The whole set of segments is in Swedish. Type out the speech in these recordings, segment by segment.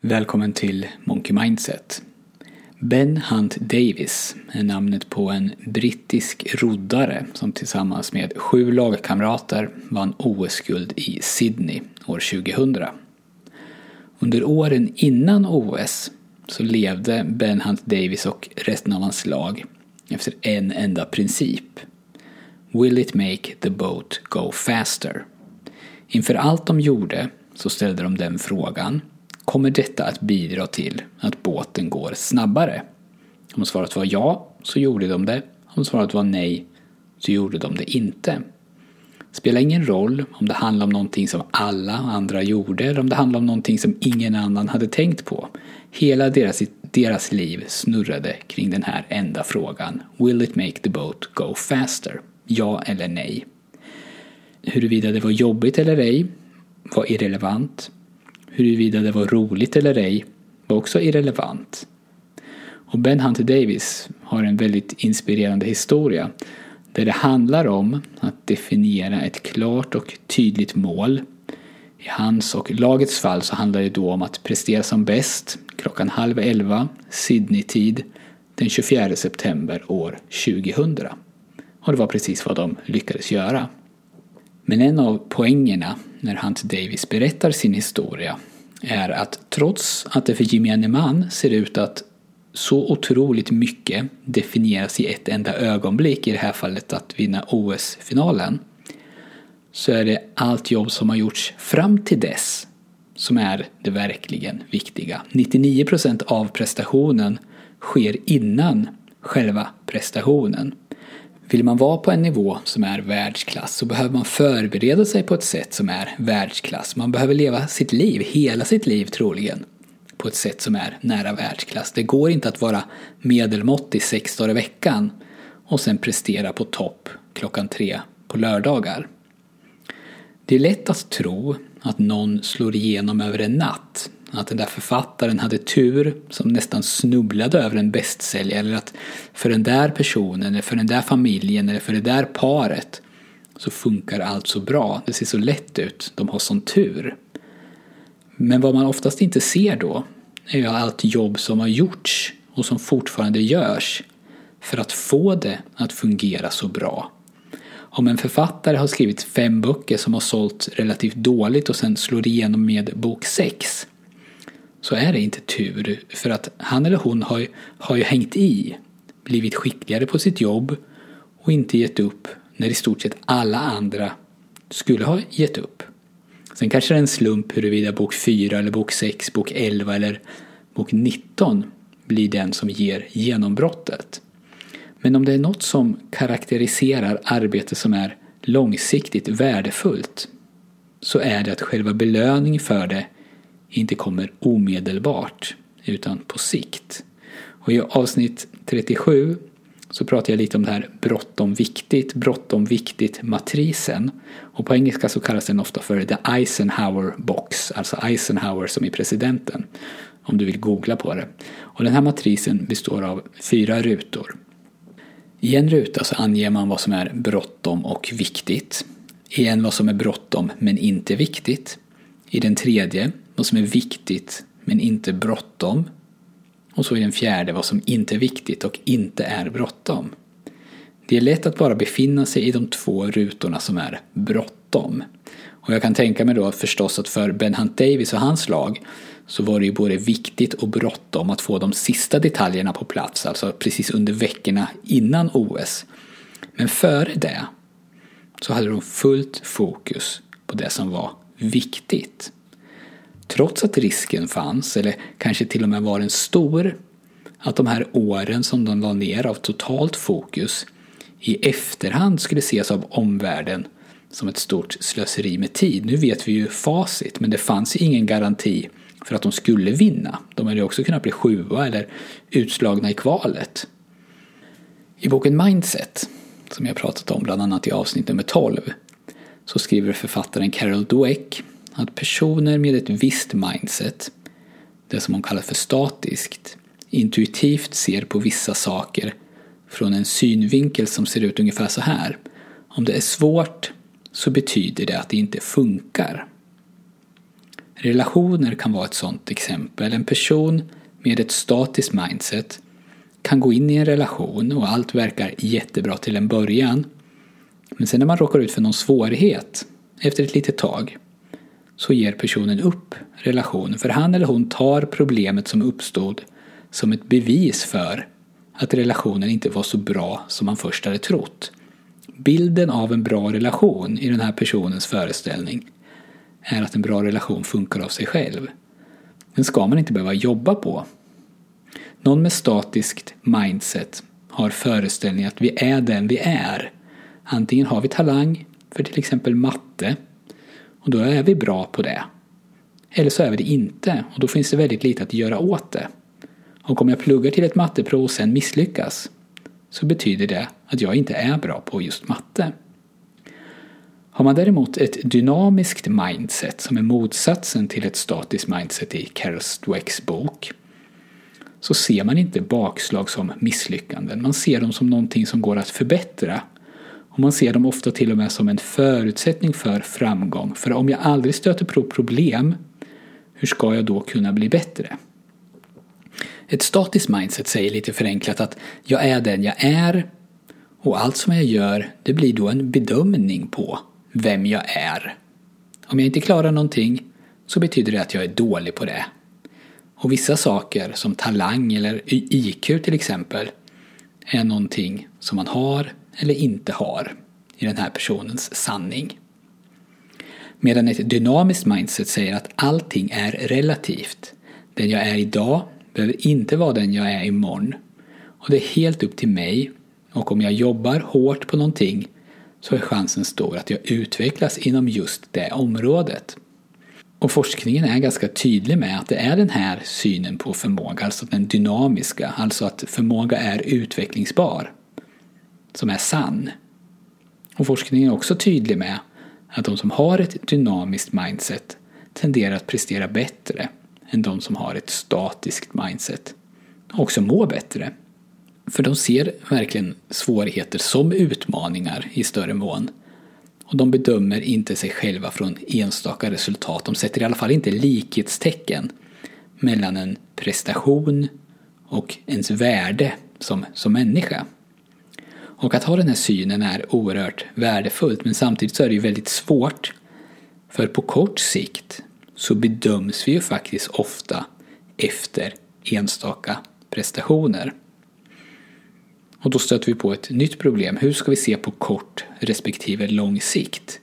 Välkommen till Monkey Mindset. Ben Hunt Davis är namnet på en brittisk roddare som tillsammans med sju lagkamrater vann OS-guld i Sydney år 2000. Under åren innan OS så levde Ben Hunt Davis och resten av hans lag efter en enda princip. Will it make the boat go faster? Inför allt de gjorde så ställde de den frågan Kommer detta att bidra till att båten går snabbare? Om svaret var ja, så gjorde de det. Om svaret var nej, så gjorde de det inte. Spelar ingen roll om det handlar om någonting som alla andra gjorde eller om det handlar om någonting som ingen annan hade tänkt på. Hela deras, deras liv snurrade kring den här enda frågan. Will it make the boat go faster? Ja eller nej? Huruvida det var jobbigt eller ej var irrelevant. Huruvida det var roligt eller ej var också irrelevant. Och Ben Hunter Davis har en väldigt inspirerande historia där det handlar om att definiera ett klart och tydligt mål. I hans och lagets fall så handlar det då om att prestera som bäst klockan halv elva Sydney-tid den 24 september år 2000. Och det var precis vad de lyckades göra. Men en av poängerna när Hunt Davis berättar sin historia är att trots att det för gemene man ser ut att så otroligt mycket definieras i ett enda ögonblick, i det här fallet att vinna OS-finalen, så är det allt jobb som har gjorts fram till dess som är det verkligen viktiga. 99% av prestationen sker innan själva prestationen. Vill man vara på en nivå som är världsklass så behöver man förbereda sig på ett sätt som är världsklass. Man behöver leva sitt liv, hela sitt liv troligen, på ett sätt som är nära världsklass. Det går inte att vara medelmåttig sex dagar i veckan och sen prestera på topp klockan tre på lördagar. Det är lätt att tro att någon slår igenom över en natt att den där författaren hade tur som nästan snubblade över en bästsäljare eller att för den där personen eller för den där familjen eller för det där paret så funkar allt så bra. Det ser så lätt ut. De har sån tur. Men vad man oftast inte ser då är ju allt jobb som har gjorts och som fortfarande görs för att få det att fungera så bra. Om en författare har skrivit fem böcker som har sålt relativt dåligt och sen slår igenom med bok sex så är det inte tur. För att han eller hon har, har ju hängt i, blivit skickligare på sitt jobb och inte gett upp när i stort sett alla andra skulle ha gett upp. Sen kanske det är en slump huruvida bok 4 eller bok 6, bok 11 eller bok 19 blir den som ger genombrottet. Men om det är något som karaktäriserar arbete som är långsiktigt värdefullt så är det att själva belöningen för det inte kommer omedelbart utan på sikt. Och I avsnitt 37 så pratar jag lite om det här bråttom viktigt, bråttom viktigt matrisen. Och på engelska så kallas den ofta för the Eisenhower box, alltså Eisenhower som är presidenten. Om du vill googla på det. Och den här matrisen består av fyra rutor. I en ruta så anger man vad som är bråttom och viktigt. I en vad som är bråttom men inte viktigt. I den tredje vad som är viktigt men inte bråttom. Och så i den fjärde vad som inte är viktigt och inte är bråttom. Det är lätt att bara befinna sig i de två rutorna som är bråttom. Och jag kan tänka mig då förstås att för Ben Hunt Davis och hans lag så var det ju både viktigt och bråttom att få de sista detaljerna på plats, alltså precis under veckorna innan OS. Men före det så hade de fullt fokus på det som var viktigt. Trots att risken fanns, eller kanske till och med var en stor, att de här åren som de la ner av totalt fokus i efterhand skulle ses av omvärlden som ett stort slöseri med tid. Nu vet vi ju facit, men det fanns ingen garanti för att de skulle vinna. De hade också kunnat bli sjua eller utslagna i kvalet. I boken Mindset, som jag pratat om bland annat i avsnitt nummer 12, så skriver författaren Carol Dweck att personer med ett visst mindset, det som hon kallar för statiskt, intuitivt ser på vissa saker från en synvinkel som ser ut ungefär så här. Om det är svårt så betyder det att det inte funkar. Relationer kan vara ett sådant exempel. En person med ett statiskt mindset kan gå in i en relation och allt verkar jättebra till en början. Men sen när man råkar ut för någon svårighet efter ett litet tag så ger personen upp relationen för han eller hon tar problemet som uppstod som ett bevis för att relationen inte var så bra som man först hade trott. Bilden av en bra relation i den här personens föreställning är att en bra relation funkar av sig själv. Den ska man inte behöva jobba på. Någon med statiskt mindset har föreställningen att vi är den vi är. Antingen har vi talang för till exempel matte och då är vi bra på det. Eller så är vi det inte och då finns det väldigt lite att göra åt det. Och om jag pluggar till ett matteprov och sen misslyckas så betyder det att jag inte är bra på just matte. Har man däremot ett dynamiskt mindset som är motsatsen till ett statiskt mindset i Carol Dwecks bok så ser man inte bakslag som misslyckanden. Man ser dem som någonting som går att förbättra. Och man ser dem ofta till och med som en förutsättning för framgång. För om jag aldrig stöter på problem, hur ska jag då kunna bli bättre? Ett statiskt mindset säger lite förenklat att jag är den jag är och allt som jag gör det blir då en bedömning på vem jag är. Om jag inte klarar någonting så betyder det att jag är dålig på det. Och vissa saker som talang eller IQ till exempel är någonting som man har eller inte har i den här personens sanning. Medan ett dynamiskt mindset säger att allting är relativt. Den jag är idag behöver inte vara den jag är imorgon. Och det är helt upp till mig och om jag jobbar hårt på någonting så är chansen stor att jag utvecklas inom just det området. Och forskningen är ganska tydlig med att det är den här synen på förmåga, alltså den dynamiska, alltså att förmåga är utvecklingsbar, som är sann. Och forskningen är också tydlig med att de som har ett dynamiskt mindset tenderar att prestera bättre än de som har ett statiskt mindset. Och också må bättre. För de ser verkligen svårigheter som utmaningar i större mån. Och de bedömer inte sig själva från enstaka resultat. De sätter i alla fall inte likhetstecken mellan en prestation och ens värde som, som människa. Och att ha den här synen är oerhört värdefullt men samtidigt så är det ju väldigt svårt. För på kort sikt så bedöms vi ju faktiskt ofta efter enstaka prestationer. Och då stöter vi på ett nytt problem. Hur ska vi se på kort respektive lång sikt?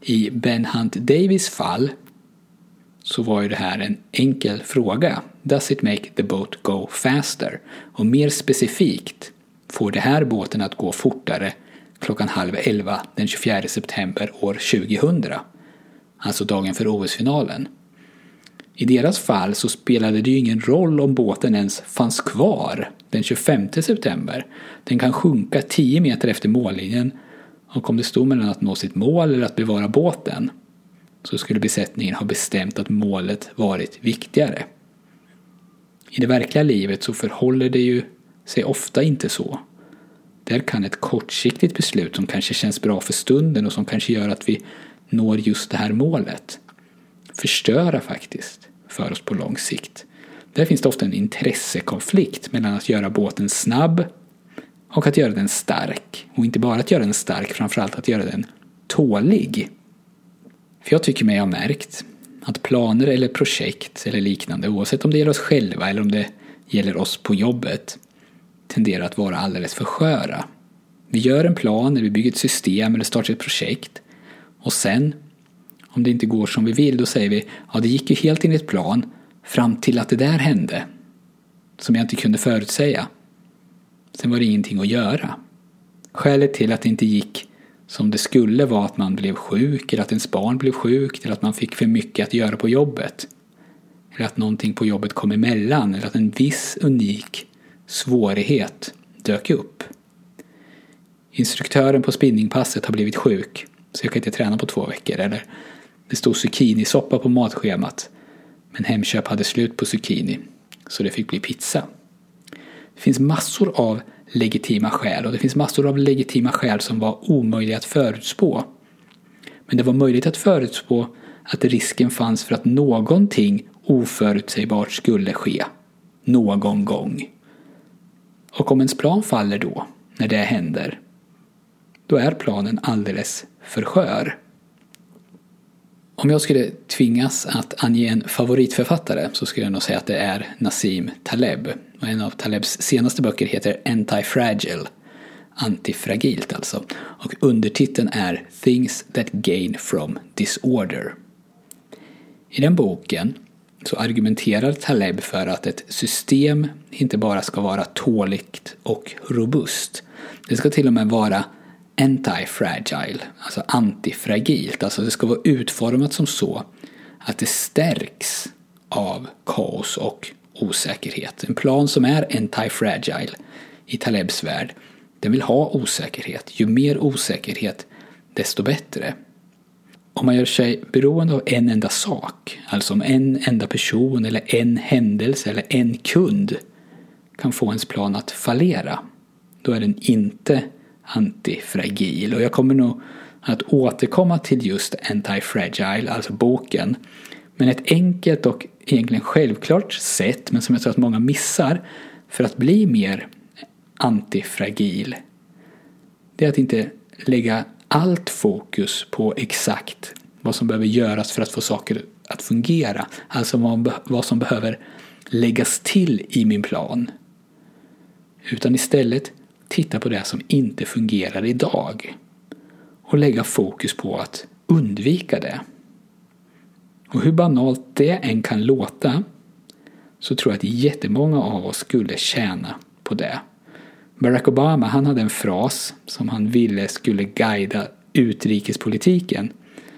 I Ben Hunt Davis fall så var ju det här en enkel fråga. Does it make the boat go faster? Och mer specifikt, får det här båten att gå fortare klockan halv elva den 24 september år 2000? Alltså dagen för OS-finalen. I deras fall så spelade det ju ingen roll om båten ens fanns kvar den 25 september. Den kan sjunka 10 meter efter mållinjen och om det stod mellan att nå sitt mål eller att bevara båten så skulle besättningen ha bestämt att målet varit viktigare. I det verkliga livet så förhåller det ju sig ofta inte så. Där kan ett kortsiktigt beslut som kanske känns bra för stunden och som kanske gör att vi når just det här målet förstöra faktiskt för oss på lång sikt. Där finns det ofta en intressekonflikt mellan att göra båten snabb och att göra den stark. Och inte bara att göra den stark, framförallt att göra den tålig. För jag tycker mig ha märkt att planer eller projekt eller liknande, oavsett om det gäller oss själva eller om det gäller oss på jobbet, tenderar att vara alldeles för sköra. Vi gör en plan, eller vi bygger ett system eller startar ett projekt och sen, om det inte går som vi vill, då säger vi ja, det gick ju helt enligt plan Fram till att det där hände. Som jag inte kunde förutsäga. Sen var det ingenting att göra. Skälet till att det inte gick som det skulle var att man blev sjuk, eller att ens barn blev sjukt, eller att man fick för mycket att göra på jobbet. Eller att någonting på jobbet kom emellan, eller att en viss unik svårighet dök upp. Instruktören på spinningpasset har blivit sjuk, så jag kan inte träna på två veckor. Eller det stod zucchinisoppa på matschemat, men Hemköp hade slut på zucchini, så det fick bli pizza. Det finns massor av legitima skäl och det finns massor av legitima skäl som var omöjliga att förutspå. Men det var möjligt att förutspå att risken fanns för att någonting oförutsägbart skulle ske. Någon gång. Och om ens plan faller då, när det händer, då är planen alldeles för skör. Om jag skulle tvingas att ange en favoritförfattare så skulle jag nog säga att det är Nassim Taleb. Och en av Talebs senaste böcker heter Anti-Fragile. Antifragilt alltså. Och undertiteln är Things that gain from disorder. I den boken så argumenterar Taleb för att ett system inte bara ska vara tåligt och robust. Det ska till och med vara anti-fragile, alltså antifragilt. Alltså det ska vara utformat som så att det stärks av kaos och osäkerhet. En plan som är anti-fragile i Talebs värld, den vill ha osäkerhet. Ju mer osäkerhet, desto bättre. Om man gör sig beroende av en enda sak, alltså om en enda person eller en händelse eller en kund kan få ens plan att fallera, då är den inte antifragil. Och jag kommer nog att återkomma till just Anti-Fragile, alltså boken. Men ett enkelt och egentligen självklart sätt, men som jag tror att många missar, för att bli mer antifragil, det är att inte lägga allt fokus på exakt vad som behöver göras för att få saker att fungera. Alltså vad som behöver läggas till i min plan. Utan istället titta på det som inte fungerar idag och lägga fokus på att undvika det. Och hur banalt det än kan låta så tror jag att jättemånga av oss skulle tjäna på det. Barack Obama han hade en fras som han ville skulle guida utrikespolitiken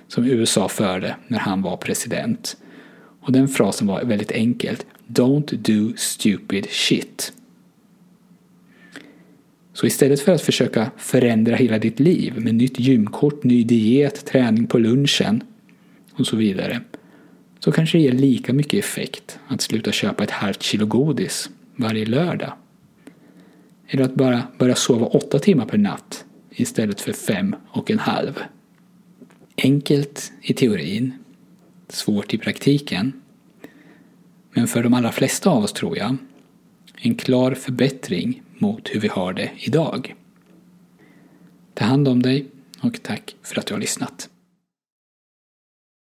som USA förde när han var president. Och den frasen var väldigt enkelt. Don't do stupid shit. Så istället för att försöka förändra hela ditt liv med nytt gymkort, ny diet, träning på lunchen och så vidare så kanske det ger lika mycket effekt att sluta köpa ett halvt kilo godis varje lördag. Eller att bara börja sova åtta timmar per natt istället för fem och en halv. Enkelt i teorin, svårt i praktiken. Men för de allra flesta av oss tror jag en klar förbättring mot hur vi har det idag. Ta hand om dig och tack för att du har lyssnat.